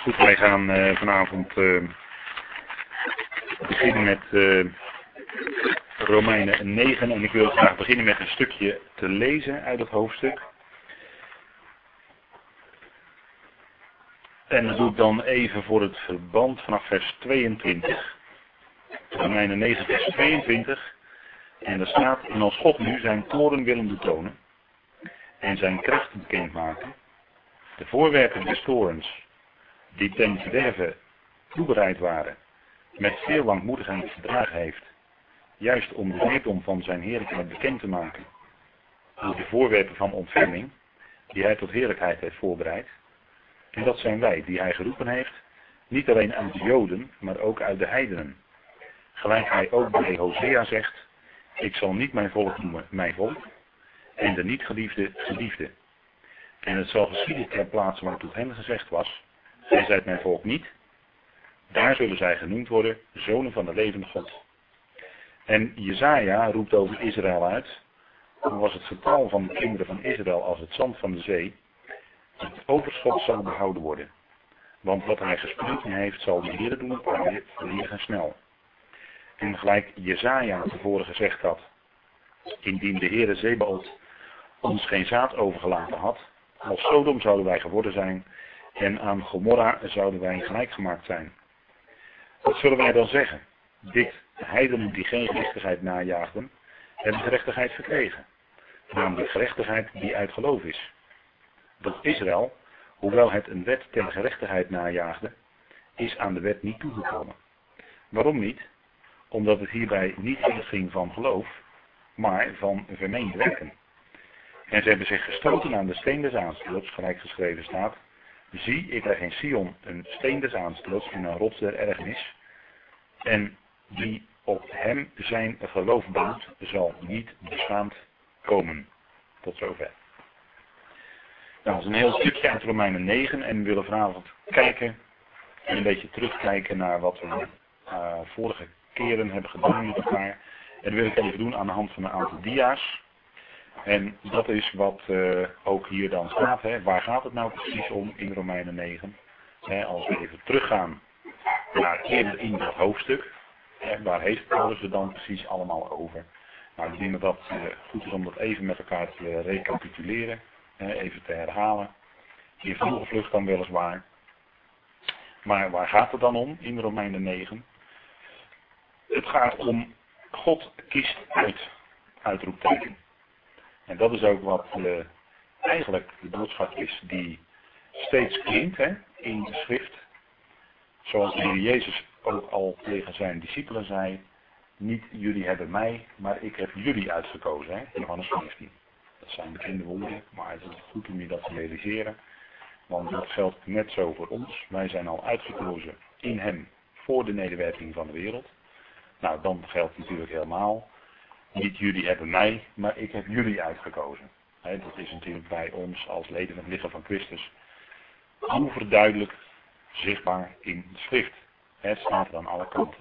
Goed, wij gaan uh, vanavond uh, beginnen met uh, Romeinen 9 en ik wil graag beginnen met een stukje te lezen uit het hoofdstuk. En dat doe ik dan even voor het verband vanaf vers 22. Romeinen 9 vers 22. En er staat, en als God nu zijn toren willen betonen en zijn krachten bekendmaken, de voorwerpen des torens die ten verderven toebereid waren, met veel langmoedigheid verdragen heeft, juist om de rijkdom van zijn heerlijkheid bekend te maken, door de voorwerpen van ontferming, die hij tot heerlijkheid heeft voorbereid. En dat zijn wij, die hij geroepen heeft, niet alleen uit de Joden, maar ook uit de heidenen. Gelijk hij ook bij Hosea zegt, ik zal niet mijn volk noemen mijn volk, en de niet geliefde geliefde. En het zal geschieden ter plaatse tot hen gezegd was, zij zijt mijn volk niet. Daar zullen zij genoemd worden, zonen van de levende God. En Jezaja roept over Israël uit, dan was het getal van de kinderen van Israël als het zand van de zee, het overschot zal behouden worden. Want wat hij gesproken heeft, zal de Heer doen verliegen snel. En gelijk Jezaja tevoren gezegd had, indien de Heere Zebaot ons geen zaad overgelaten had, als Sodom zouden wij geworden zijn, en aan Gomorra zouden wij gelijk gemaakt zijn. Wat zullen wij dan zeggen? Dit, heidenen die geen gerechtigheid najaagden, hebben gerechtigheid verkregen. Namelijk gerechtigheid die uit geloof is. Dat Israël, hoewel het een wet ter gerechtigheid najaagde, is aan de wet niet toegekomen. Waarom niet? Omdat het hierbij niet ging van geloof, maar van vermeend werken. En ze hebben zich gestoten aan de steen des aanstoots, gelijk geschreven staat, Zie, ik leg in Sion een steen des aanstoots en een rots der ergernis. En die op hem zijn geloof bouwt, zal niet beschaamd komen. Tot zover. Nou, dat is een heel stukje uit Romeinen 9 en we willen vanavond kijken en een beetje terugkijken naar wat we uh, vorige keren hebben gedaan met elkaar. En dat wil ik even doen aan de hand van een aantal dia's. En dat is wat uh, ook hier dan staat. Hè. Waar gaat het nou precies om in Romeinen 9? Hè, als we even teruggaan naar eerder in dat hoofdstuk. Waar heeft Paulus het dan precies allemaal over? Nou, ik denk dat dat uh, goed is om dat even met elkaar te recapituleren. Hè, even te herhalen. In vroege vlucht dan weliswaar. Maar waar gaat het dan om in Romeinen 9? Het gaat om God kiest uit. Uitroepteken. En dat is ook wat uh, eigenlijk de boodschap is die steeds klinkt hè, in de schrift. Zoals de Jezus ook al tegen zijn discipelen zei. Niet jullie hebben mij, maar ik heb jullie uitgekozen. Hè, Johannes 15. Dat zijn bekende woorden, maar het is goed om je dat te realiseren. Want dat geldt net zo voor ons. Wij zijn al uitgekozen in hem voor de nederwerking van de wereld. Nou, dan geldt natuurlijk helemaal niet jullie hebben mij, maar ik heb jullie uitgekozen. dat is natuurlijk bij ons als leden van het lichaam van Christus overduidelijk zichtbaar in de schrift. Het staat er aan alle kanten.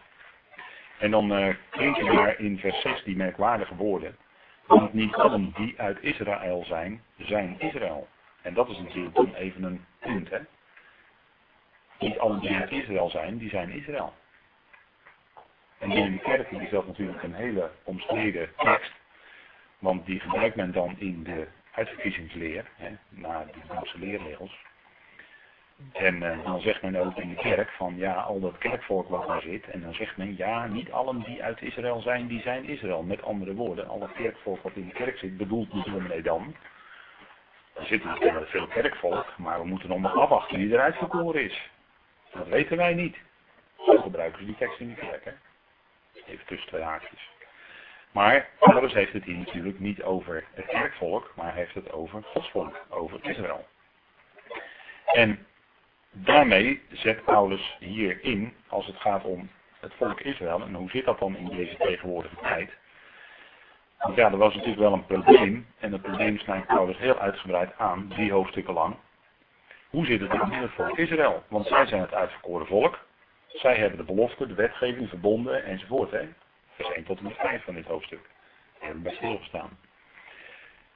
En dan uh, klinken daar in vers 6 die merkwaardige woorden. Want niet allen die uit Israël zijn, zijn Israël. En dat is natuurlijk dan even een punt. Hè? Niet allen die uit Israël zijn, die zijn Israël. En in de kerk is dat natuurlijk een hele omstreden tekst. Want die gebruikt men dan in de uitverkiezingsleer, hè, naar de Joodse leerregels. En uh, dan zegt men ook in de kerk van ja, al dat kerkvolk wat daar zit. En dan zegt men ja, niet allen die uit Israël zijn, die zijn Israël. Met andere woorden, al dat kerkvolk wat in de kerk zit, bedoelt de dominee dan. Er zit natuurlijk veel kerkvolk, maar we moeten nog maar afwachten wie eruit verkoren is. Dat weten wij niet. Zo gebruiken ze die tekst in de kerk. Even tussen twee haakjes. Maar Paulus heeft het hier natuurlijk niet over het kerkvolk, maar heeft het over Gods volk, over Israël. En daarmee zet Paulus hier in, als het gaat om het volk Israël, en hoe zit dat dan in deze tegenwoordige tijd? Want ja, er was natuurlijk wel een probleem, en het probleem snijdt Paulus heel uitgebreid aan, drie hoofdstukken lang. Hoe zit het dan in het volk Israël? Want zij zijn het uitverkoren volk, zij hebben de belofte, de wetgeving verbonden enzovoort. Hè? Vers 1 tot en met 5 van dit hoofdstuk. Daar hebben bij stilgestaan.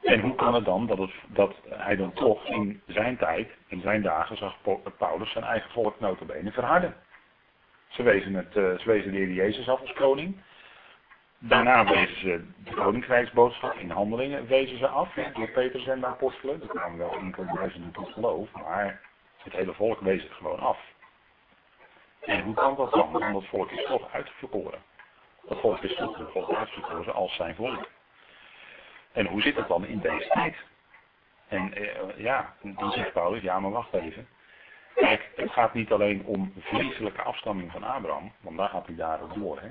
En hoe kan het dan dat, het, dat hij dan toch in zijn tijd, in zijn dagen, zag Paulus zijn eigen volk notabene verharden. Ze wezen, het, uh, ze wezen de Heer Jezus af als koning. Daarna wezen ze de koninkrijksboodschap in handelingen wezen ze af. Door Petrus en de apostelen. Er kwamen wel enkele duizenden tot geloof. Maar het hele volk wees het gewoon af. En hoe kan dat dan? Want dat volk is toch uitverkoren. Dat volk is door God uitverkoren als zijn volk. En hoe zit het dan in deze tijd? En eh, ja, dan zegt Paulus, ja maar wacht even. Kijk, het gaat niet alleen om vleeselijke afstamming van Abraham, want daar gaat hij daarop door. Hè?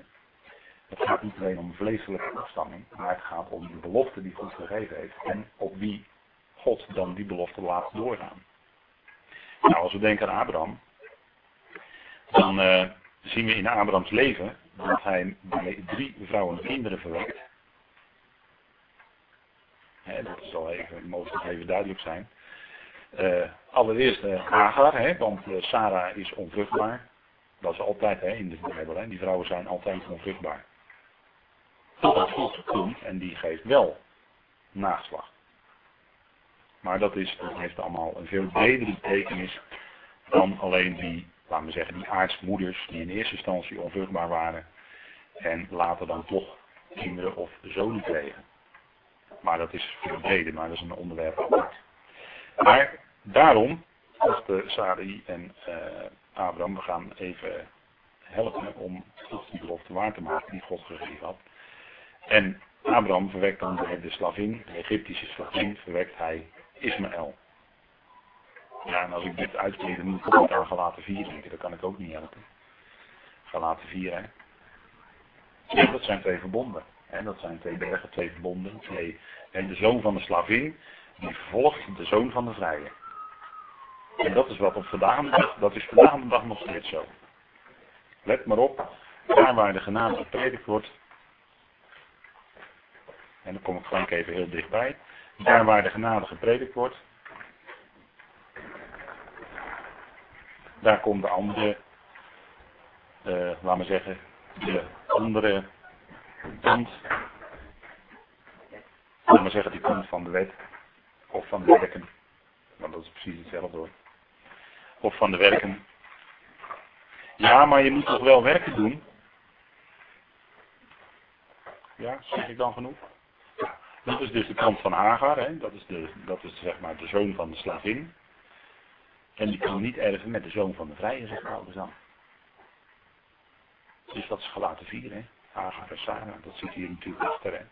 Het gaat niet alleen om vleeselijke afstamming, maar het gaat om de belofte die God gegeven heeft en op wie God dan die belofte laat doorgaan. Nou, als we denken aan Abraham, dan uh, zien we in Abrahams leven dat hij bij drie vrouwen kinderen verwekt. dat zal even, mogelijk even duidelijk zijn. Uh, allereerst uh, Hagar, hè, want Sarah is onvruchtbaar. Dat is altijd hè, in de Bijbel. Hè. Die vrouwen zijn altijd onvruchtbaar. Totdat God komt en die geeft wel nageslacht. Maar dat, is, dat heeft allemaal een veel bredere betekenis dan alleen die, laten we zeggen, die aardsmoeders die in eerste instantie onvruchtbaar waren en later dan toch kinderen of zonen kregen. Maar dat is veel breder, maar dat is een onderwerp apart. Maar daarom dachten Sarai en uh, Abraham, we gaan even helpen om God die belofte waar te maken die God gegeven had. En Abraham verwekt dan de slavin, de Egyptische slavin, verwekt hij Ismaël. Ja, en als ik dit uitspreek, dan moet ik ook aan Galaten 4 denken. Dat kan ik ook niet helpen. Galaten 4, hè. Dat zijn twee verbonden. Hè? Dat zijn twee bergen, twee verbonden. Twee, en de zoon van de slavin, die volgt de zoon van de vrije. En dat is wat op vandaag de dag, dat is vandaag de dag nog steeds zo. Let maar op, daar waar de genade gepredikt wordt, en dan kom ik gewoon even heel dichtbij, daar waar de genade gepredikt wordt, daar komt de andere, uh, laat maar zeggen, de andere kant, laat maar zeggen, die komt van de wet, of van de werken, want dat is precies hetzelfde hoor, of van de werken. Ja, maar je moet toch wel werken doen? Ja, zeg ik dan genoeg? Dat is dus de kant van Hagar, hè? Dat, is de, dat is zeg maar de zoon van de slavin. En die kan niet erven met de zoon van de vrije, zegt Paulus dan. Dus dat is gelaten vier, hè. Hagar en Sarah, dat zit hier natuurlijk achter, hè.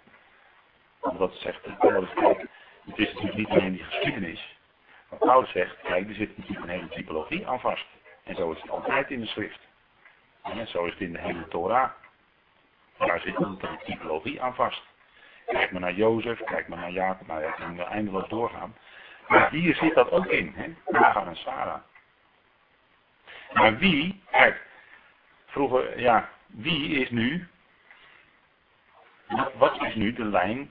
Omdat zegt Paulus, kijk, het is natuurlijk niet alleen die geschiedenis. Maar Paulus zegt, kijk, er zit natuurlijk een hele typologie aan vast. En zo is het altijd in de schrift. En zo is het in de hele Torah. Daar zit een typologie aan vast. Kijk maar naar Jozef, kijk maar naar Jacob, nou ja, ik kan eindeloos doorgaan. Maar hier zit dat ook in, hè? Hagar en Sarah. Maar wie, kijk, vroeger, ja, wie is nu, wat is nu de lijn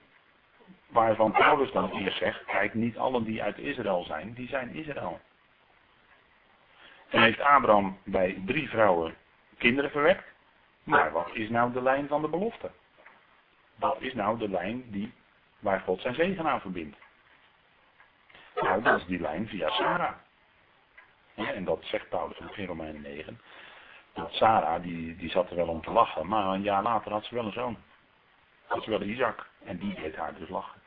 waarvan Paulus dan eerst zegt, kijk, niet allen die uit Israël zijn, die zijn Israël. En heeft Abraham bij drie vrouwen kinderen verwekt, maar wat is nou de lijn van de belofte? Wat is nou de lijn die, waar God zijn zegen aan verbindt? Nou, dat is die lijn via Sarah. en dat zegt Paulus in Romeinen 9. Dat Sarah, die, die zat er wel om te lachen, maar een jaar later had ze wel een zoon. Had ze wel Isaac. En die deed haar dus lachen.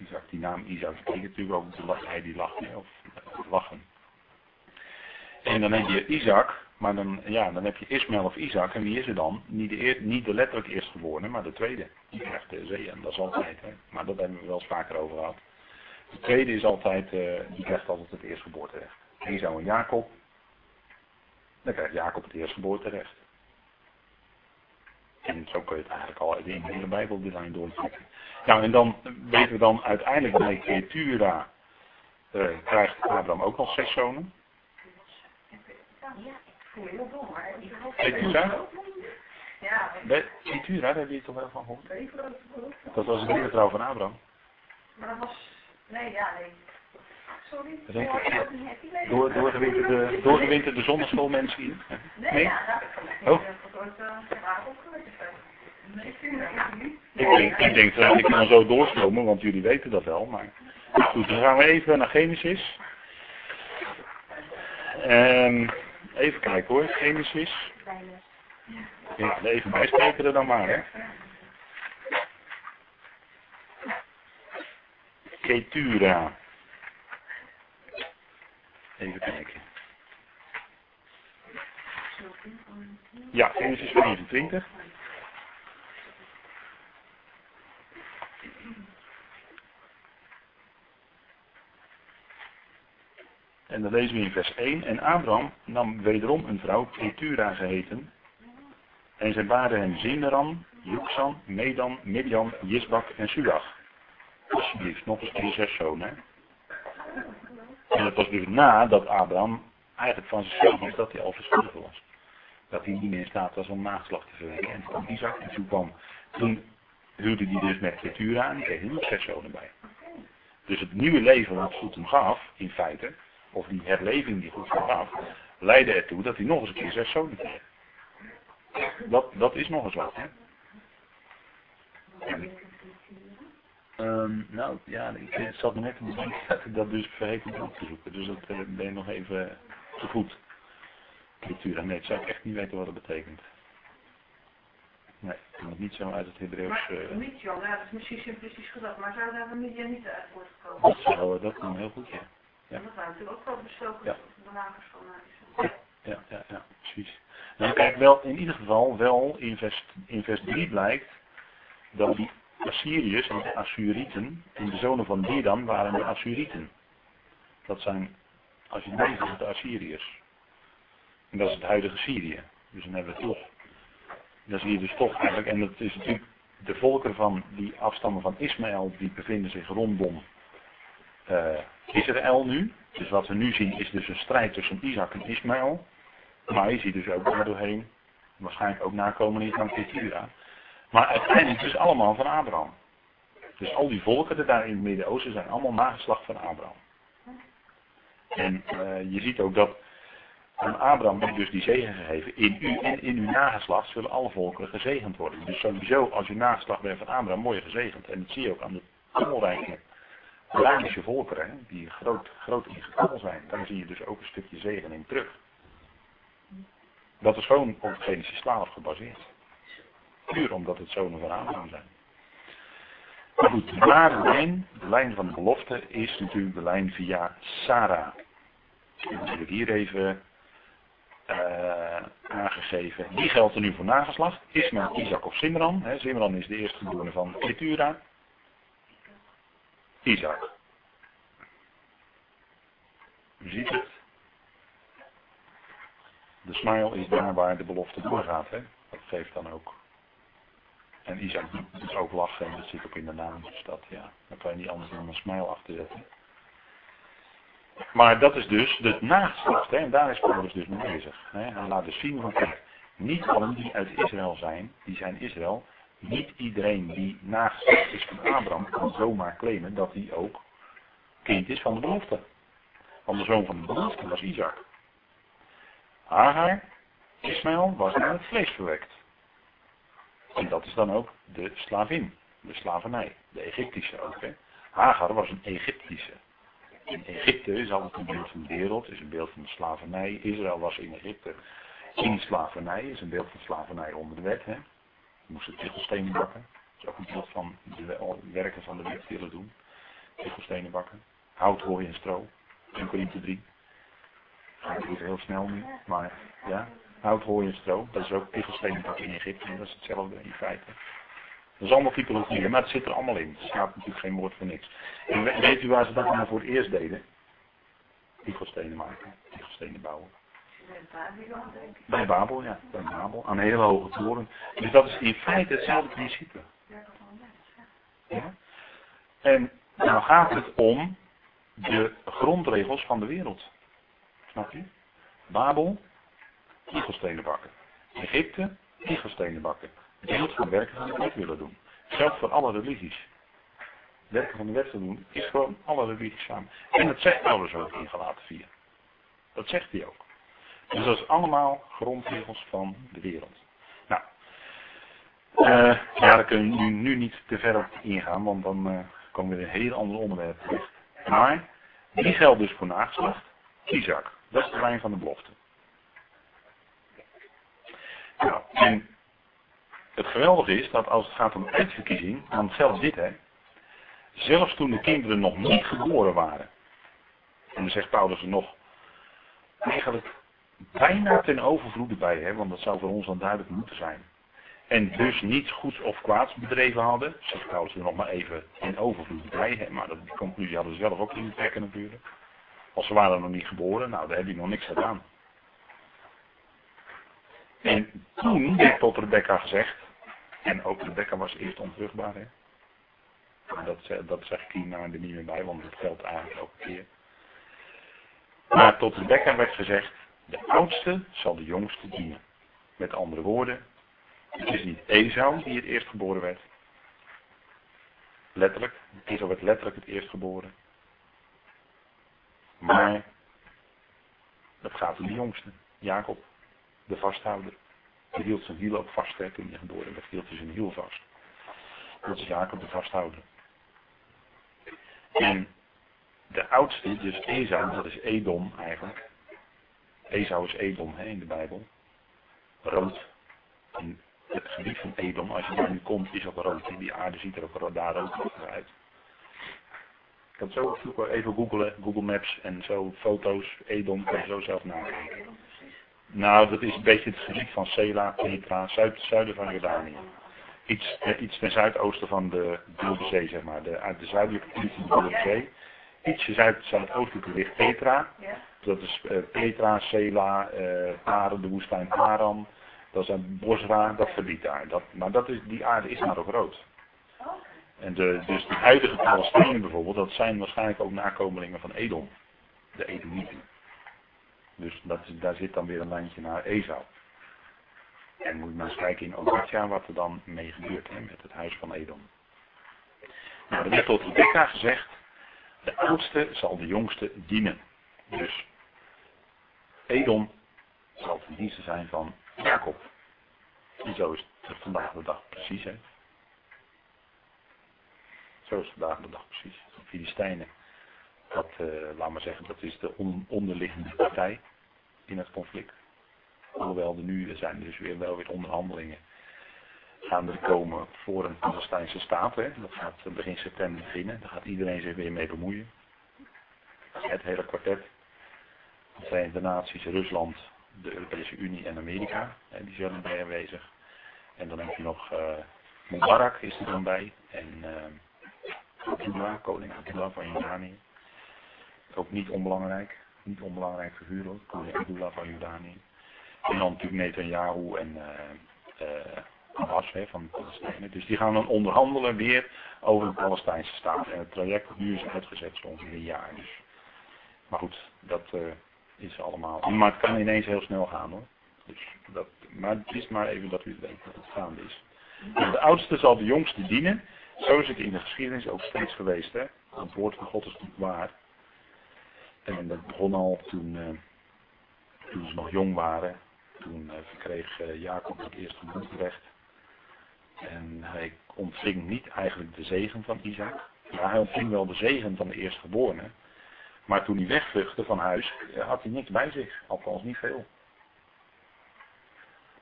Isaac, die naam Isaac betekent natuurlijk ook hij die lacht, of lachen. En dan heb je Isaac, maar dan, ja, dan heb je Ismaël of Isaac. En wie is er dan? Niet de, niet de letterlijk eerstgeborene, maar de tweede. Die krijgt de zee. En dat is altijd. Hè. Maar dat hebben we wel eens vaker over gehad. De tweede is altijd, uh, die krijgt altijd het eerstgeboorterecht. Esau en Jacob. Dan krijgt Jacob het eerstgeboorterecht. En zo kun je het eigenlijk al in de hele Bijbel die lijn doortrekken. Nou, en dan weten we dan uiteindelijk bij Ketura uh, krijgt Abraham ook nog zes zonen. Ketura? Ja. Ketura, daar heb je toch wel van gehoord? Dat was nieuwe vrouw van Abraham. Maar dat was Nee, ja, nee. Sorry. Denk door, doorgewinterde, doorgewinterde zonneschoolmensen hier? Nee? nee? Ja, dat is oh. Nee, niet. Ik denk, ik denk dat ik kan zo doorstromen, want jullie weten dat wel. Maar goed, dan gaan we even naar Genesis. Um, even kijken hoor, Genesis. Ja, even bijspreken er dan maar, hè. Ketura. Even kijken. Ja, Genesis 24. En dan lezen we in vers 1. En Abraham nam wederom een vrouw, Ketura geheten. En zij baarden hem Zimeran, Juxan, Medan, Midjan, Jisbak en Suach. Alsjeblieft, nog eens zes zonen. En dat was dus nadat Abraham eigenlijk van zichzelf was dat hij al verschuldigd was. Dat hij niet meer in staat was om nageslacht te verwekken. En toen Isaac toen kwam, toen huwde hij dus met Ketura en kreeg hij nog zes zonen bij. Dus het nieuwe leven wat God hem gaf, in feite, of die herleving die God hem gaf, leidde ertoe dat hij nog eens een keer zes zonen kreeg. Dat, dat is nog eens wat, hè. Um, nou, ja, ik zat me net te bedenken dat ik dat dus vergeten op te zoeken. Dus dat uh, ben je nog even te goed. Cultura, nee, ik zou ik echt niet weten wat het betekent. Nee, ik kan het niet zo uit het Hebreeuws... Maar uh, Midjan, ja, dat is misschien simplistisch gedacht, maar zou daar een Midjan niet uit worden gekomen? Dat zou, dat kan heel goed, ja. ja. Dat waren natuurlijk ook wel bestoken ja. belagers van uh, ja, ja, ja, precies. Nou, kijk, wel, in ieder geval, wel in vers, in vers 3 blijkt dat die Assyriërs en de Assurieten, in de zonen van Dedan waren de Assurieten. Dat zijn, als je het leest, de Assyriërs. En dat is het huidige Syrië. Dus dan hebben we toch, dan zie je dus toch eigenlijk, en dat is natuurlijk de volken van die afstammen van Ismaël, die bevinden zich rondom uh, Israël nu. Dus wat we nu zien is dus een strijd tussen Isaac en Ismaël. Maar je ziet dus ook daardoorheen, waarschijnlijk ook nakomelingen van Ketura. Maar uiteindelijk dus allemaal van Abraham. Dus al die volken daar in het Midden-Oosten zijn allemaal nageslacht van Abraham. En uh, je ziet ook dat aan Abraham wordt dus die zegen gegeven. In u en in uw nageslacht zullen alle volkeren gezegend worden. Dus sowieso, als je nageslacht bent van Abraham, je gezegend. En dat zie je ook aan de talrijke Arabische volkeren, die groot, groot in getal zijn. Dan zie je dus ook een stukje zegen in terug. Dat is gewoon op Genesis 12 gebaseerd. Puur omdat het zonen van Abraham zijn. Maar goed, de lijn, de lijn van de belofte, is natuurlijk de lijn via Sarah. Die heb ik hier even uh, aangegeven. Die geldt er nu voor nageslacht. Ismael, Isaac of Simran. Simran is de eerstgeborene van Ketura. Isaac. U ziet het. De smile is daar waar de belofte doorgaat. Hè? Dat geeft dan ook en Isaac doet ook lachen en dat zit ook in de naam. Dus dat, ja, dan kan je niet anders dan een smile achter zetten. Maar dat is dus de nageslacht. En daar is Paulus dus mee bezig. Hè. Hij laat dus zien van, kijk, niet allen die uit Israël zijn, die zijn Israël. Niet iedereen die nageslacht is van Abraham kan zomaar claimen dat hij ook kind is van de belofte. Want de zoon van de belofte was Isaac. Hagar, Ismaël, was naar het vlees verwekt. En dat is dan ook de slavin, de slavernij, de Egyptische ook. Hè. Hagar was een Egyptische. In Egypte is altijd een beeld van de wereld, is een beeld van de slavernij. Israël was in Egypte in slavernij, is een beeld van slavernij onder de wet. Hè. Moesten tichelstenen bakken. Dat is ook een beeld van de werken van de wet willen doen. Tichelstenen bakken. Hout, hooi en stro. 1 Korinthe 3. Gaat even heel snel nu, maar ja hout, hooi en stro. Dat is ook tichelstenen in Egypte. En dat is hetzelfde in feite. Dat is allemaal typologieën, maar het zit er allemaal in. Er staat natuurlijk geen woord voor niks. Weet u waar ze dat nou voor het eerst deden? Tichelstenen maken, tichelstenen bouwen. Bij Babel, ja. Bij Babel. Aan hele hoge toren. Dus dat is in feite hetzelfde principe. Ja? En nou gaat het om de grondregels van de wereld. Snap je? Babel kiegelstenen bakken. Egypte, kiegelstenen bakken. Beeld van werken van de wet willen doen. Geldt voor alle religies. Werken van de wet te doen is gewoon alle religies samen. En dat zegt Paulus ook in 4. Dat zegt hij ook. Dus dat is allemaal grondregels van de wereld. Nou, Uh, ja, daar kunnen we nu, nu niet te ver op ingaan, want dan uh, komen we in een heel ander onderwerp terecht. Maar, die geldt dus voor nageslacht. Isaac, dat is de lijn van de belofte. Nou, en het geweldige is dat als het gaat om uitverkiezing, dan zelfs dit hè. Zelfs toen de kinderen nog niet geboren waren. En dan zegt Paulus er nog, eigenlijk bijna ten overvloede bij, hè, want dat zou voor ons dan duidelijk moeten zijn. En dus niets goeds of kwaads bedreven hadden, zegt Paulus er nog maar even in overvloed bij, hè, maar die conclusie hadden ze zelf ook in trekken natuurlijk. Als ze waren nog niet geboren, nou daar heb je nog niks gedaan. En toen werd tot Rebecca gezegd, en ook Rebecca was eerst onvruchtbaar, hè. Dat, dat zeg ik hier nou er niet meer bij, want het geldt eigenlijk een keer. Maar tot Rebecca werd gezegd, de oudste zal de jongste dienen. Met andere woorden, het is niet Esau die het eerst geboren werd. Letterlijk, Esau werd letterlijk het eerst geboren. Maar dat gaat om de jongste, Jacob, de vasthouder. Die hield zijn hiel ook vast hè, toen hij geboren werd, hield hij zijn hiel vast. Dat is Jacob de vasthouder. En de oudste, dus Esau, dat is Edom eigenlijk. Esau is Edom hè, in de Bijbel. Rood. En het gebied van Edom, als je daar nu komt, is ook rood. Die aarde ziet er ook daar rood uit. Ik kan zo even googlen, Google Maps en zo foto's, Edom, kan je zo zelf nakijken. Nou, dat is een beetje het gebied van Sela, Petra, zuid, zuiden van Jordanië. Iets, eh, iets ten zuidoosten van de Dode Zee, zeg maar. De, uit de zuidelijke kant van de Dode Zee. Ietsje zuid, zuidoostelijke ligt Petra. Dat is uh, Petra, Sela, uh, Paren, de woestijn Paran. Dat is Bosra, dat gebied daar. Dat, maar dat is, die aarde is maar ook rood. En de, dus de huidige Palestijnen bijvoorbeeld, dat zijn waarschijnlijk ook nakomelingen van Edom. De Edomieten. Dus dat, daar zit dan weer een landje naar Esau. En moet maar eens kijken in Obadja wat er dan mee gebeurt hè, met het huis van Edom. Nou, er werd tot Rebecca gezegd, de oudste zal de jongste dienen. Dus Edom zal ten dienste zijn van Jacob. En zo is het vandaag de dag precies. Hè. Zo is vandaag de dag precies. Filistijnen, dat, uh, laat maar zeggen, dat is de onderliggende partij in het conflict. Hoewel er nu zijn dus weer wel weer onderhandelingen gaan er komen voor een Palestijnse staat. Hè. Dat gaat begin september beginnen. Daar gaat iedereen zich weer mee bemoeien. Het hele kwartet. De Verenigde Naties, Rusland, de Europese Unie en Amerika. Hè, die zijn erbij aanwezig. En dan heb je nog uh, Mubarak is er dan bij. En uh, Abdullah, koning Abdullah van Jordanië. Ook niet onbelangrijk. Niet onbelangrijk figuur hoor. Koning Abdullah van Jordanië. En dan natuurlijk Netanyahu en uh, Abbas hè, van de Palestijnen. Dus die gaan dan onderhandelen weer over de Palestijnse staat. En het traject nu is uitgezet zo ongeveer een jaar. Dus. Maar goed, dat uh, is allemaal. Maar het kan ineens heel snel gaan hoor. Dus dat, maar het is maar even dat u het weet dat het gaande is. de oudste zal de jongste dienen. Zo is het in de geschiedenis ook steeds geweest. Hè? Het woord van God is natuurlijk waar. En dat begon al toen, uh, toen ze nog jong waren. Toen uh, verkreeg uh, Jacob het eerste bloedrecht. En hij ontving niet eigenlijk de zegen van Isaac. Ja, hij ontving wel de zegen van de eerstgeborene. Maar toen hij wegvluchtte van huis, had hij niks bij zich. Althans niet veel.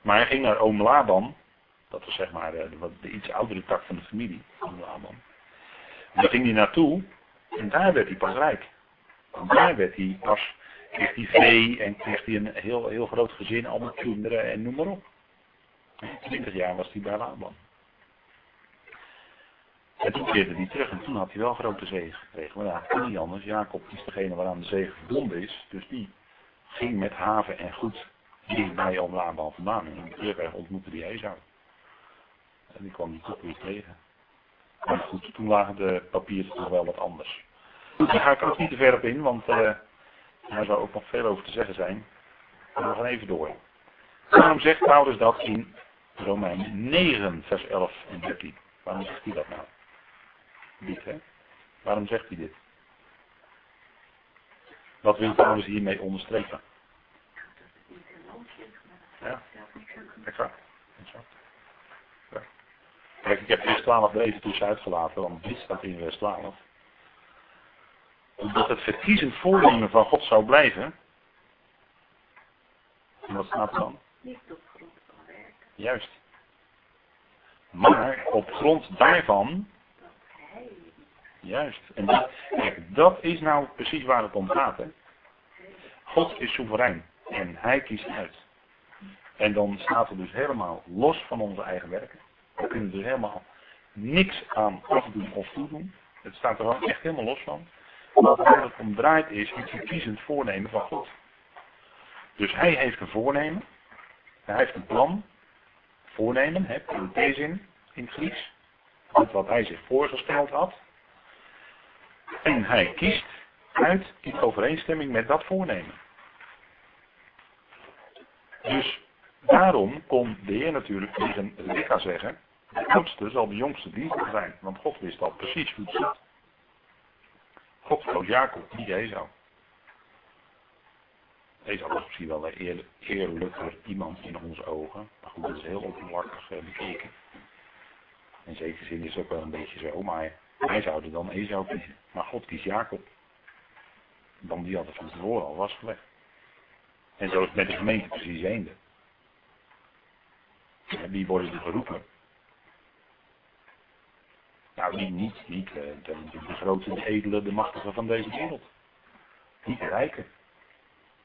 Maar hij ging naar oom Laban. Dat was zeg maar de, de, iets oudere tak van de familie. Oom. En daar ging hij naartoe. En daar werd hij pas rijk. Daar werd hij pas, kreeg hij vee en kreeg hij een heel, heel groot gezin, allemaal kinderen en noem maar op. 20 jaar was hij bij Laban. En toen keerde hij terug en toen had hij wel grote zegen gekregen. Maar ja, kon niet anders. Jacob is degene waaraan de zegen verbonden is. Dus die ging met haven en goed bij om Laban vandaan. En in de ontmoette hij Esau. En die kwam die toch weer tegen. Maar goed, toen lagen de papieren toch wel wat anders. Daar ga ik ook niet te ver op in, want uh, daar zou ook nog veel over te zeggen zijn. Maar we gaan even door. Waarom zegt Paulus dat in Romein 9, vers 11 en 13? Waarom zegt hij dat nou? Dit, hè? Waarom zegt hij dit? Wat wil Paulus hiermee onderstrepen? Ja, exact. exact. Ja. Kijk, ik heb vers 12 er even tussen uitgelaten, want dit staat in vers 12. Dat het verkiezend voornemen van God zou blijven. En wat staat er dan? Niet op grond van werken. Juist. Maar op grond daarvan, juist. En dat, kijk, dat is nou precies waar het om gaat. Hè? God is soeverein en hij kiest uit. En dan staat er dus helemaal los van onze eigen werken. We kunnen dus helemaal niks aan afdoen of toedoen. Het staat er echt helemaal los van. Waar het om draait is het verkiezend voornemen van God. Dus hij heeft een voornemen. Hij heeft een plan. Voornemen, hè, zin in het Grieks. Dat wat hij zich voorgesteld had. En hij kiest uit in overeenstemming met dat voornemen. Dus daarom kon de Heer natuurlijk tegen Rebecca zeggen, de oudste zal de jongste dienstbaar zijn, want God wist al precies hoe het zit. God koos Jacob, niet Esau. Esau was misschien wel een eer, eerlijker iemand in onze ogen, maar goed, dat is heel oppervlakkig eh, bekeken. In zekere zin is het ook wel een beetje zo, maar wij zouden dan Esau kiezen. Maar God kiest Jacob. Dan die het van tevoren al vastgelegd. En zo is het met de gemeente precies eende. En wie worden er geroepen? Nou, niet, niet, niet eh, de, de, grote, de edele, de machtige van deze wereld. Niet de rijken.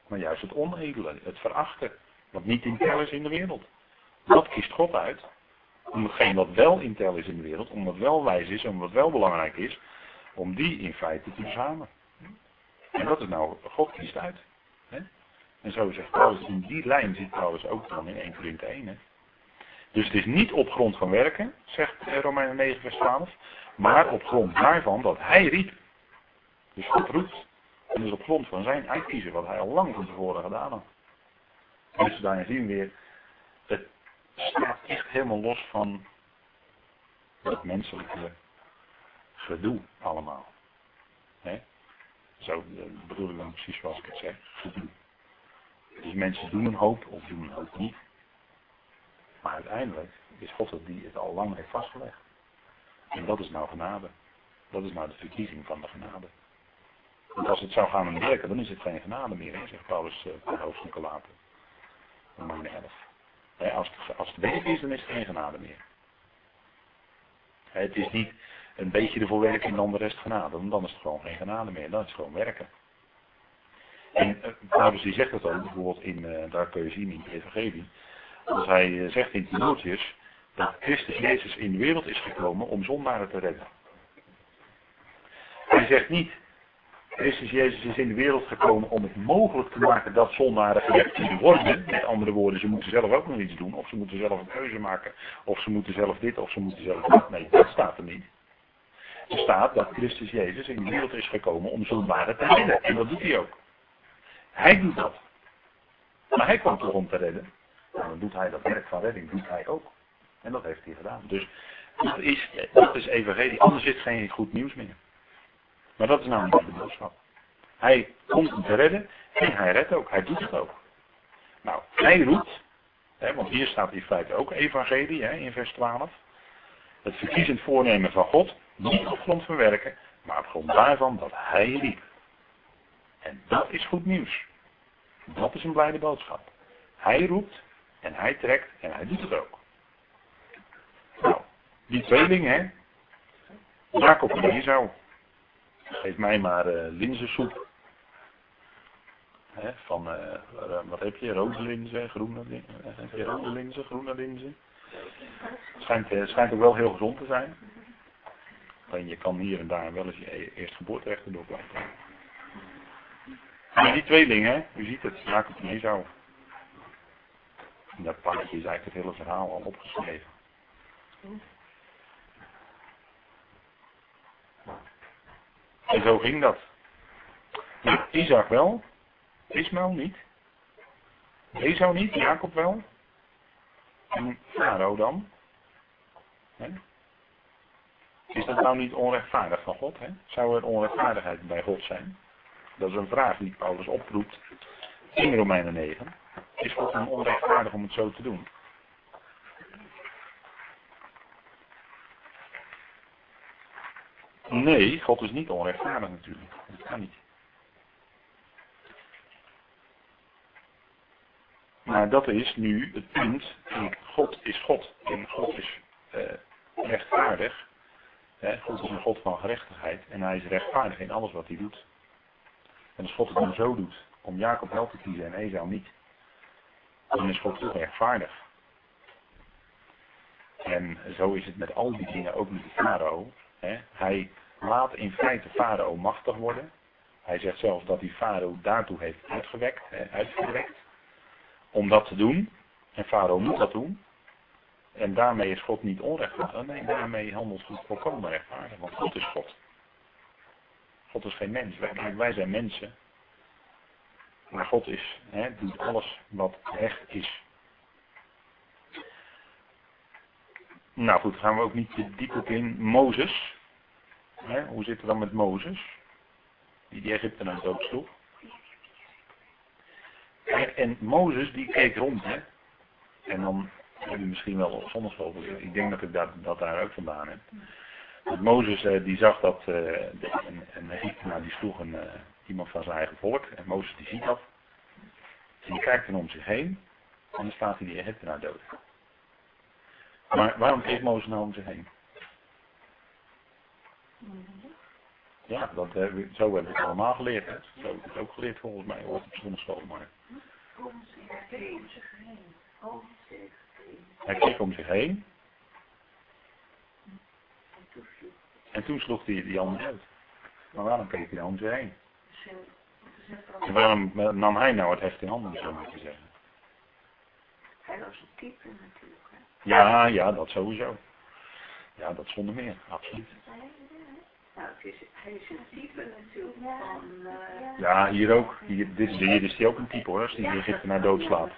Maar juist het onedele, het verachten. Wat niet in tel is in de wereld. Dat kiest God uit. Om hetgeen wat wel in tel is in de wereld, om wat wel wijs is, om wat wel belangrijk is, om die in feite te verzamelen. En dat is nou, God kiest uit. En zo zegt Paulus, in die lijn zit Paulus ook dan in 1 Korinthe 1. Hè? Dus het is niet op grond van werken, zegt Romeinen 9 vers 12, maar op grond daarvan dat hij riep. Dus God roept. En dus op grond van zijn uitkiezen, wat hij al lang van tevoren gedaan had. Dus daarin zien we weer, het staat echt helemaal los van het menselijke gedoe allemaal. He? Zo eh, bedoel ik dan precies zoals ik het zeg, gedoe. Dus mensen doen een hoop of doen een hoop niet. Maar uiteindelijk is God het die het al lang heeft vastgelegd. En dat is nou genade. Dat is nou de verkiezing van de genade. Want als het zou gaan om werken, dan is het geen genade meer, hè, zegt Paulus uh, per hoofdstukken later. Romein 11. als, het, als het werken is, dan is het geen genade meer. het is niet een beetje ervoor werken en dan de rest genade. Want dan is het gewoon geen genade meer. Dan is het gewoon werken. En uh, Paulus die zegt dat ook bijvoorbeeld in, uh, daar kun je zien in het evangelie. Als hij zegt in Timotheus dat Christus Jezus in de wereld is gekomen om zondaren te redden. Hij zegt niet, Christus Jezus is in de wereld gekomen om het mogelijk te maken dat zondaren kunnen worden. Met andere woorden, ze moeten zelf ook nog iets doen. Of ze moeten zelf een keuze maken. Of ze moeten zelf dit, of ze moeten zelf dat. Nee, dat staat er niet. Er staat dat Christus Jezus in de wereld is gekomen om zondaren te redden. En dat doet hij ook. Hij doet dat. Maar hij kwam toch om te redden. En dan doet hij dat werk van redding, doet hij ook. En dat heeft hij gedaan. Dus dat is, dat is evangelie. Anders is het geen goed nieuws meer. Maar dat is namelijk de boodschap. Hij komt om te redden en hij redt ook. Hij doet het ook. Nou, hij roept, hè, want hier staat in feite ook evangelie hè, in vers 12. Het verkiezend voornemen van God, niet op grond van werken, maar op grond daarvan dat hij riep. En dat is goed nieuws. Dat is een blijde boodschap. Hij roept en hij trekt en hij doet het ook. Nou, die tweeling, hè. Jacob en Esau. Geef mij maar uh, linzensoep. Hè, van, uh, wat heb je? Rode linzen, groene linzen. Rode linzen, groene linzen? Schijnt, schijnt ook wel heel gezond te zijn. Alleen je kan hier en daar wel eens je e-, eerst geboorterechten doorpleiten. Maar die tweeling, hè, u ziet het, Jacob en Esau. In dat plaatje is eigenlijk het hele verhaal al opgeschreven. En zo ging dat. Nou, Isaac wel, Ismael niet. Esau niet, Jacob wel. En Farao dan. Is dat nou niet onrechtvaardig van God? He? Zou er onrechtvaardigheid bij God zijn? Dat is een vraag die Paulus oproept in Romeinen 9. Is God dan onrechtvaardig om het zo te doen? Nee, God is niet onrechtvaardig natuurlijk. Dat kan niet. Maar dat is nu het punt. God is God. En God is uh, rechtvaardig. God is een God van gerechtigheid. En hij is rechtvaardig in alles wat hij doet. En als God het dan zo doet, om Jacob wel te kiezen en Esau niet, dan is God toch rechtvaardig. En zo is het met al die dingen ook met de farao. Hij laat in feite farao machtig worden. Hij zegt zelfs dat hij farao daartoe heeft uitgewekt, uitgewekt om dat te doen. En farao moet dat doen. En daarmee is God niet onrechtvaardig. Nee, daarmee handelt God volkomen rechtvaardig. Want God is God. God is geen mens. Wij zijn mensen. Maar God is, hè, doet alles wat recht is. Nou goed, gaan we ook niet te diep op in. Mozes. Hè, hoe zit het dan met Mozes? Die die Egyptenaren doodsloeg. En Mozes die keek rond, hè. En dan heb je misschien wel op Ik denk dat ik dat, dat daar ook vandaan heb. Want Mozes eh, die zag dat uh, een, een Egyptenaar die sloeg een, uh, iemand van zijn eigen volk. En Mozes die ziet dat. En die kijkt dan om zich heen. En dan staat hij die Egyptenaar dood. Maar waarom keek Mozes nou om zich heen? Ja, dat, uh, zo hebben we het allemaal geleerd. Zo heb ik het ook geleerd volgens mij op zonneschool. Maar... Hij keek om zich heen. En toen sloeg hij die ander uit. Maar waarom keek hij dan om zich heen? En waarom nam hij nou het heft in handen, zo moet je zeggen? Hij was een type natuurlijk. Hè? Ja, ja, dat sowieso. Ja, dat zonder meer, absoluut. Nou, het is, hij is een type natuurlijk van... Uh... Ja, hier ook. Hier, dit, hier is hij ook een type hoor, als hij Egypte naar dood slaat.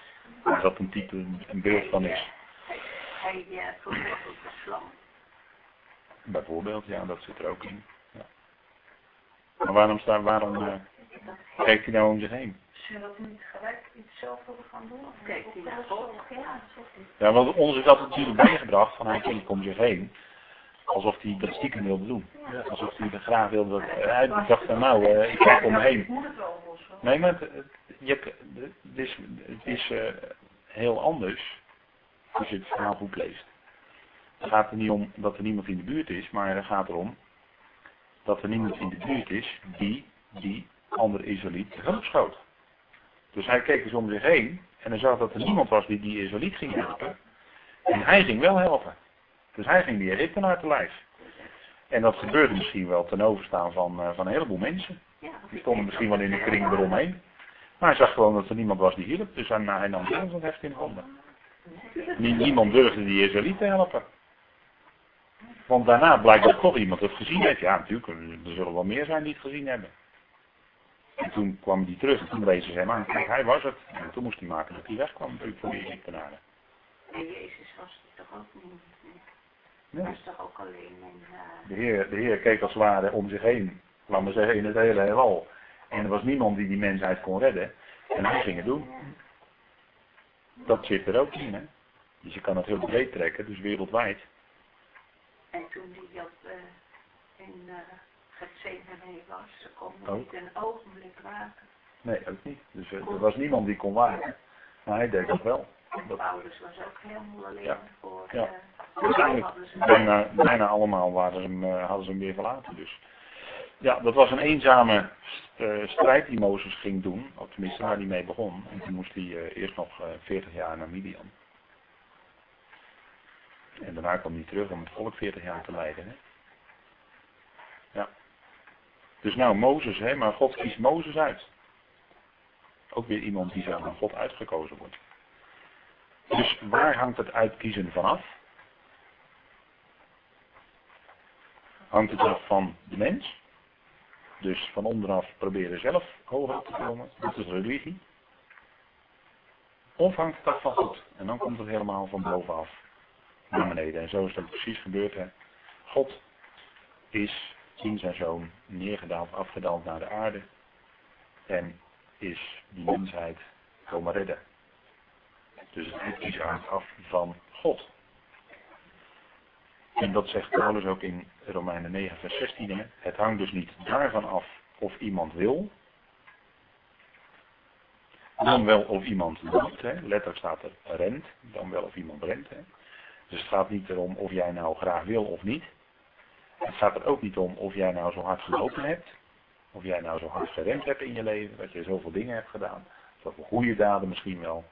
Als dat een type, een beeld van is. Hij, hij vermoordt de slang. Bijvoorbeeld, ja, dat zit er ook in. Maar waarom, staat, waarom uh, kijkt hij nou om zich heen? Zullen we niet gelijk iets zelf willen gaan doen? Of kijkt hij naar God? Ja, want ons is dat natuurlijk meegebracht van hij kijkt om zich heen. Alsof hij dat stiekem wilde doen. Alsof hij het graag wilde. Hij dacht van nou, uh, ik kijk om me heen. Nee, maar het, je, het is, het is uh, heel anders als je het verhaal goed leest. Het gaat er niet om dat er niemand in de buurt is, maar het gaat erom dat er niemand in de buurt is die die andere Israëliet hulp schoot. Dus hij keek eens om zich heen en hij zag dat er niemand was die die Israëliet ging helpen. En hij ging wel helpen. Dus hij ging die Egyptenaar te lijf. En dat gebeurde misschien wel ten overstaan van, uh, van een heleboel mensen. Die stonden misschien wel in de kring eromheen. Maar hij zag gewoon dat er niemand was die hielp. Dus hij, hij nam zelf het heft in handen. Niemand durfde die Israëliet te helpen. Want daarna blijkt dat toch iemand het gezien heeft. Ja, natuurlijk, er zullen wel meer zijn die het gezien hebben. En toen kwam hij terug en toen wezen ze hem aan. Kijk, hij was het. En toen moest hij maken dat hij wegkwam natuurlijk voor die Egyptenaren. En Jezus was het toch ook niet? Nee. Was toch ook alleen in... Uh... De, heer, de Heer keek als het ware om zich heen. Laten we zeggen, in het hele heelal. En er was niemand die die mensheid kon redden. En hij ging het doen. Dat zit er ook in, hè. Dus je kan het heel breed trekken, dus wereldwijd. En toen die op, uh, in uh, Gethsemane was, ze konden niet een ogenblik waken. Nee, ook niet. Dus uh, er was niemand die kon waken. Maar hij deed dat wel. Dat... Paulus was ook helemaal alleen ja. voor... Ja. Uiteindelijk, bijna, bijna allemaal waren ze hem, hadden ze hem weer verlaten. Dus ja, dat was een eenzame strijd die Mozes ging doen. Of tenminste waar hij mee begon. En toen moest hij eerst nog uh, 40 jaar naar Midian. En daarna kwam hij terug om het volk 40 jaar te leiden. Hè? Ja. Dus nou, Mozes, hè, maar God kiest Mozes uit. Ook weer iemand die zo van God uitgekozen wordt. Dus waar hangt het uitkiezen vanaf? Hangt het af van de mens? Dus van onderaf proberen zelf hoger te komen. Dat is religie. Of hangt het af van God? En dan komt het helemaal van bovenaf naar beneden. En zo is dat precies gebeurd. Hè. God is in zijn zoon neergedaald, afgedaald naar de aarde. En is die mensheid komen redden. Dus het is hangt af van God. En dat zegt Paulus ook in Romeinen 9 vers 16. Hè? Het hangt dus niet daarvan af of iemand wil. Dan wel of iemand loopt. Letterlijk staat er rent. Dan wel of iemand rent. Hè? Dus het gaat niet erom of jij nou graag wil of niet. Het gaat er ook niet om of jij nou zo hard gelopen hebt. Of jij nou zo hard gerend hebt in je leven. Dat je zoveel dingen hebt gedaan. Zoveel goede daden misschien wel.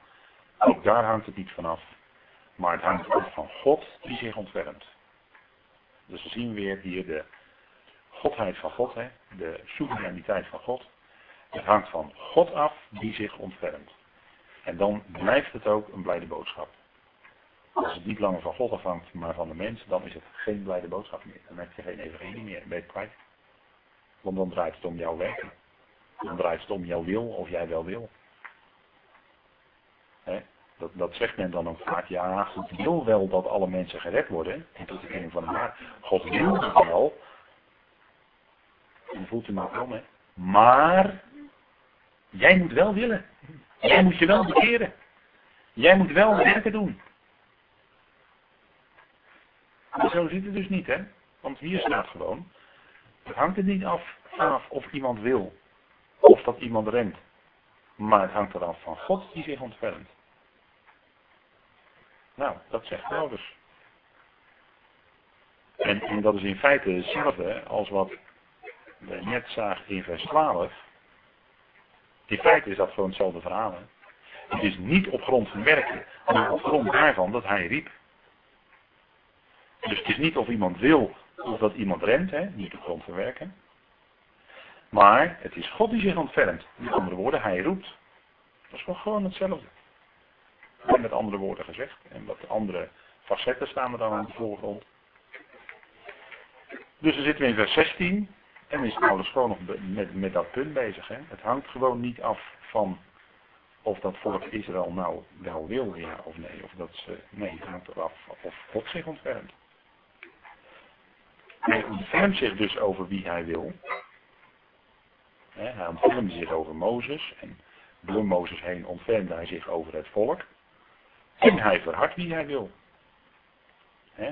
Ook daar hangt het niet vanaf. Maar het hangt af van God die zich ontfermt. Dus we zien weer hier de godheid van God, hè? de soevereiniteit van God. Het hangt van God af die zich ontfermt. En dan blijft het ook een blijde boodschap. Als het niet langer van God afhangt, maar van de mens, dan is het geen blijde boodschap meer. Dan heb je geen evangelie meer, ben je kwijt. Want dan draait het om jouw werken. Dan draait het om jouw wil, of jij wel wil. Dat, dat zegt men dan ook vaak. Ja, God wil wel dat alle mensen gered worden. En tot de kenning van de. God wil het wel. En voelt u maar om, hè. Maar, jij moet wel willen. Jij moet je wel bekeren. Jij moet wel werken doen. Maar zo zit het dus niet, hè. Want hier staat gewoon, het hangt er niet af vanaf of iemand wil. Of dat iemand rent. Maar het hangt eraf van God die zich ontfermt. Nou, dat zegt Paulus. En, en dat is in feite hetzelfde als wat we net zagen in vers 12. In feite is dat gewoon hetzelfde verhaal. Het is niet op grond van werken, maar op grond daarvan dat hij riep. Dus het is niet of iemand wil of dat iemand rent, hè? niet op grond van werken. Maar het is God die zich ontfermt. Met andere woorden, hij roept. Dat is gewoon hetzelfde. Met andere woorden gezegd. En wat andere facetten staan er dan aan de voorgrond. Dus dan zitten we in vers 16. En is Paulus gewoon nog met, met dat punt bezig. Hè. Het hangt gewoon niet af van of dat volk Israël nou wel wil, ja of nee. Of dat ze, nee, het hangt of God zich ontfermt. Hij ontfermt zich dus over wie hij wil. Hij ontfermt zich over Mozes. En door Mozes heen ontfermde hij zich over het volk. En hij verhardt wie hij wil.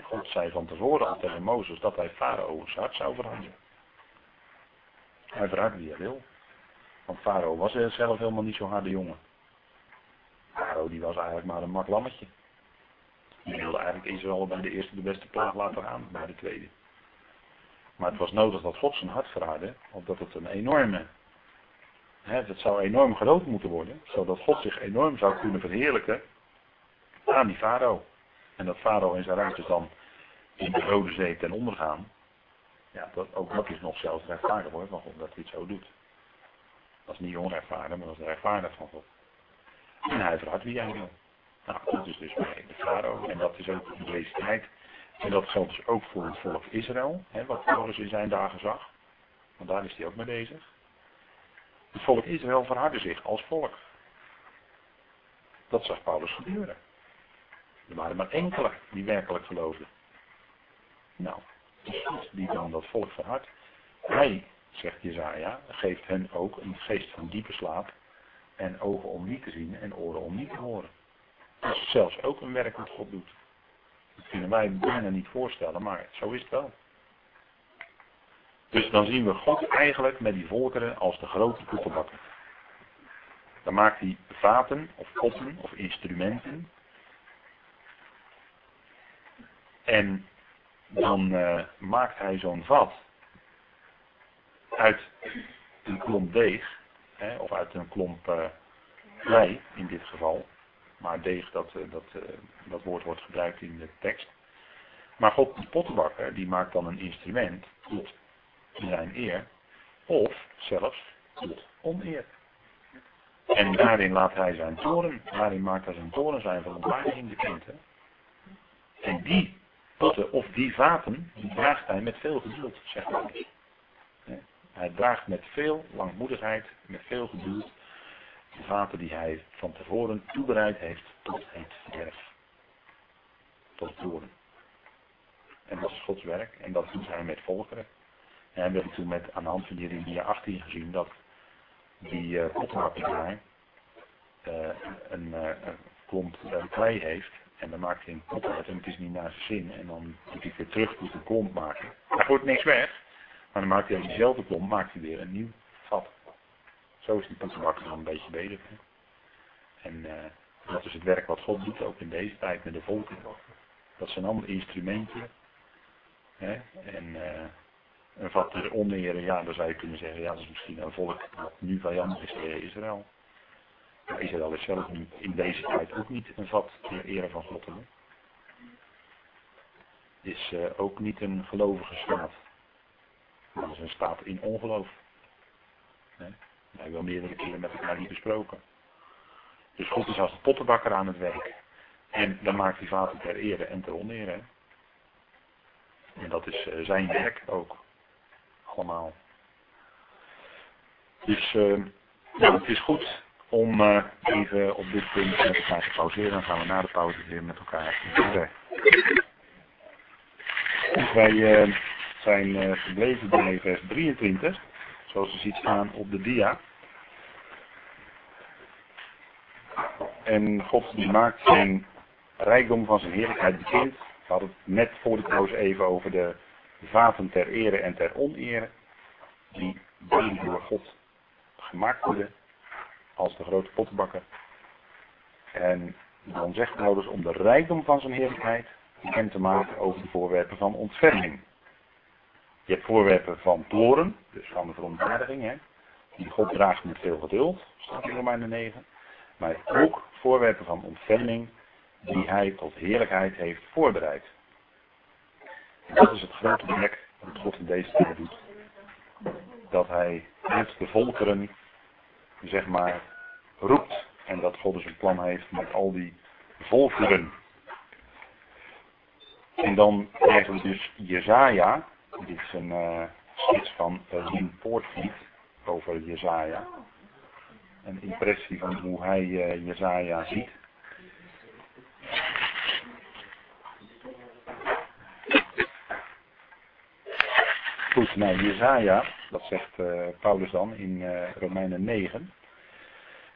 God zei van tevoren al tegen Mozes dat hij Farao's hart zou veranderen. Hij verhardt wie hij wil. Want Farao was zelf helemaal niet zo'n harde jongen. Farao die was eigenlijk maar een mak lammetje. Die wilde eigenlijk Israël bij de eerste de beste plaag laten gaan, bij de tweede. Maar het was nodig dat God zijn hart verhardde, omdat het een enorme, hè, het zou enorm groot moeten worden, zodat God zich enorm zou kunnen verheerlijken aan die farao. En dat farao en zijn ruimtes dan in de Rode Zee ten onder gaan. Ja, dat, ook dat is nog zelfs rechtvaardig hoor, van God dat hij het zo doet. Dat is niet onrechtvaardig, maar dat is rechtvaardig van God. En hij verhardt wie hij wil. Nou, dat is dus bij de farao. En dat is ook deze tijd. En dat geldt dus ook voor het volk Israël, hè, wat Paulus in zijn dagen zag. Want daar is hij ook mee bezig. Het volk Israël verhardde zich als volk. Dat zag Paulus gebeuren. Er waren maar enkele die werkelijk geloofden. Nou, die dan dat volk verhardt. Hij, zegt Jezaja, geeft hen ook een geest van diepe slaap. En ogen om niet te zien en oren om niet te horen. Dat is zelfs ook een werk wat God doet. Dat kunnen wij bijna niet voorstellen, maar zo is het wel. Dus dan zien we God eigenlijk met die volkeren als de grote koekenbakker. Dan maakt hij vaten of potten of instrumenten En dan uh, maakt hij zo'n vat uit een klomp deeg, hè, of uit een klomp uh, klei in dit geval. Maar deeg, dat, uh, dat, dat woord wordt gebruikt in de tekst. Maar God, de pottenbakker, die maakt dan een instrument tot zijn eer, of zelfs tot oneer. En daarin laat hij zijn toren, daarin maakt hij zijn toren zijn verontwaardiging bekend. Hè. En die potten of die vaten, die draagt hij met veel geduld, zegt hij. Hij draagt met veel langmoedigheid, met veel geduld, de vaten die hij van tevoren toebereid heeft tot het verderf. Tot het doorn. En dat is Gods werk en dat doet hij met volkeren. En we hebben toen met, aan de hand van Jeremia 18 gezien dat die uh, daar uh, een, uh, klomp klei heeft En dan maakt hij een pot uit en het is niet naar zijn zin. En dan moet hij weer terug moet een klomp maken. Daar wordt niks weg. Maar dan maakt hij uit diezelfde klomp maakt hij weer een nieuw. Zo is die pottenbakker dan een beetje bezig. En uh, dat is het werk wat God doet, ook in deze tijd met de volken. Dat zijn allemaal instrumenten. Hè? En uh, een vat ter oneren, ja, dan zou je kunnen zeggen, ja, dat is misschien een volk dat nu vijandig is tegen Israël. Maar Israël is zelf nu in deze tijd ook niet een vat ter ere van God. Hè? Is uh, ook niet een gelovige staat. Dat is een staat in ongeloof. Dat hebben we al meerdere keren met elkaar niet besproken. Dus God is als de pottenbakker aan het werk. En dan maakt hij vaten ter ere en ter onere. En dat is uh, zijn werk ook. Allemaal. Dus uh, nou, het is goed om uh, even op dit punt met elkaar te pauzeren. Dan gaan we na de pauze weer met elkaar verder. Wij zijn gebleven bij vers 23. Zoals je ziet staan op de dia. En God die maakt zijn rijkdom van zijn heerlijkheid bekend. We hadden het net voor de pauze even over de vaten ter ere en ter onere. Die door God gemaakt worden als de grote pottenbakker. En dan zegt Paulus om de rijkdom van zijn heerlijkheid bekend te maken over de voorwerpen van ontferming. Je hebt voorwerpen van toren, dus van de verontwaardiging, die God draagt met veel geduld, staat in Romeinen 9. Maar ook voorwerpen van ontferming die hij tot heerlijkheid heeft voorbereid. Dat is het grote werk dat God in deze tijd doet. Dat hij met de volkeren, zeg maar, roept. En dat God dus een plan heeft met al die volkeren. En dan krijgen we dus Jezaja. Dit is een uh, schets van Rien Poortvliet over Jezaja. Een impressie van hoe hij uh, Jezaja ziet. Goed, nou Jezaja, dat zegt uh, Paulus dan in Romeinen 9.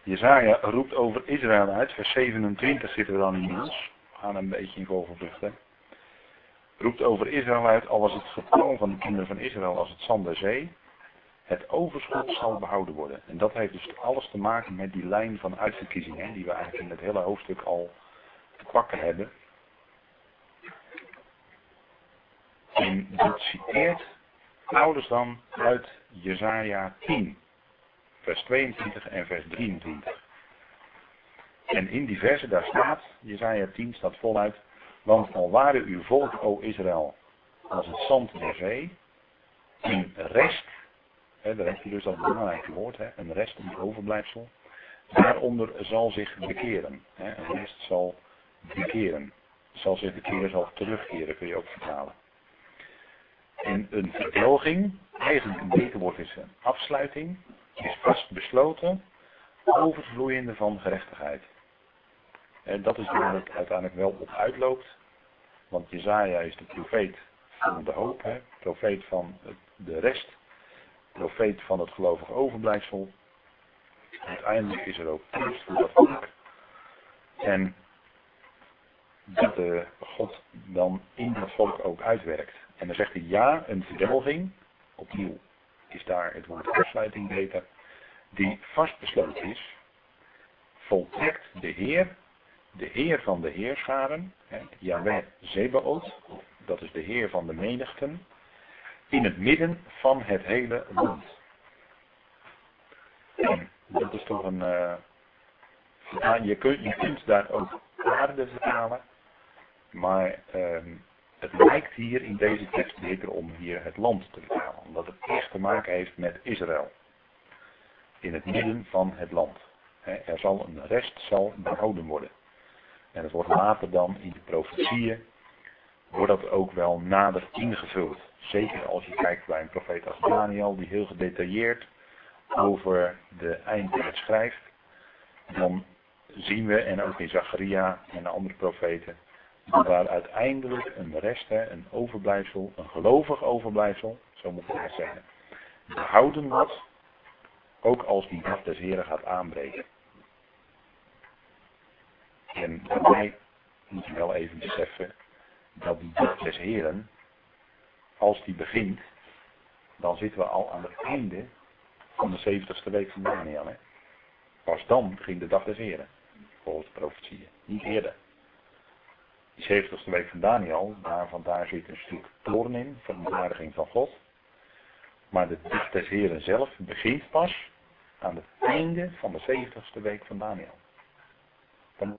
Jezaja roept over Israël uit, vers 27 zitten we dan in ons. We gaan een beetje in vogelvluchten. Roept over Israël uit, al was het getal van de kinderen van Israël als het zand der zee. Het overschot zal behouden worden. En dat heeft dus alles te maken met die lijn van uitverkiezingen, die we eigenlijk in het hele hoofdstuk al te pakken hebben. En dat citeert Paulus dan uit Jezaja 10, vers 22 en vers 23. En in die versen daar staat, Jezaja 10 staat voluit, want waren uw volk, o Israël, als het zand der zee, een rest, hè, daar heb je dus dat belangrijke woord, hè, een rest, een overblijfsel, daaronder zal zich bekeren. Hè, een rest zal bekeren. Zal zich bekeren, zal terugkeren, kun je ook vertalen. En een verdroging, eigenlijk een beter woord is een afsluiting, is vast besloten, overvloeiende van gerechtigheid. En dat is waar het uiteindelijk wel op uitloopt. Want Jezaja is de profeet van de hoop, hè? profeet van de rest, profeet van het gelovig overblijfsel. Uiteindelijk is er ook troost voor dat volk. En dat de God dan in dat volk ook uitwerkt. En dan zegt hij ja, een verdelging, opnieuw is daar het woord afsluiting beter, die vastbesloten is, voltrekt de Heer, de Heer van de Heerscharen, Yahweh Zebaot, dat is de Heer van de menigten, in het midden van het hele land. En dat is toch een, uh, je, kunt, je kunt daar ook aarde vertalen, maar uh, het lijkt hier in deze tekst beter om hier het land te vertalen, omdat het echt te maken heeft met Israël. In het midden van het land. Er zal een rest zal behouden worden. En het wordt later dan in de profetieën, wordt dat ook wel nader ingevuld. Zeker als je kijkt bij een profeet als Daniel, die heel gedetailleerd over de eindtijd schrijft. Dan zien we, en ook in Zacharia en de andere profeten, dat daar uiteindelijk een rest, een overblijfsel, een gelovig overblijfsel, zo moet ik het zeggen, behouden wordt, ook als die dag des Heren gaat aanbreken. En daarbij moet je wel even beseffen dat die dag des heren, als die begint, dan zitten we al aan het einde van de 70ste week van Daniel. Hè? Pas dan begint de dag des heren, volgens de profetieën, niet eerder. Die 70ste week van Daniel, daar, daar zit een stuk toorn in, verontwaardiging van God. Maar de dag des heren zelf begint pas aan het einde van de 70ste week van Daniel. Dan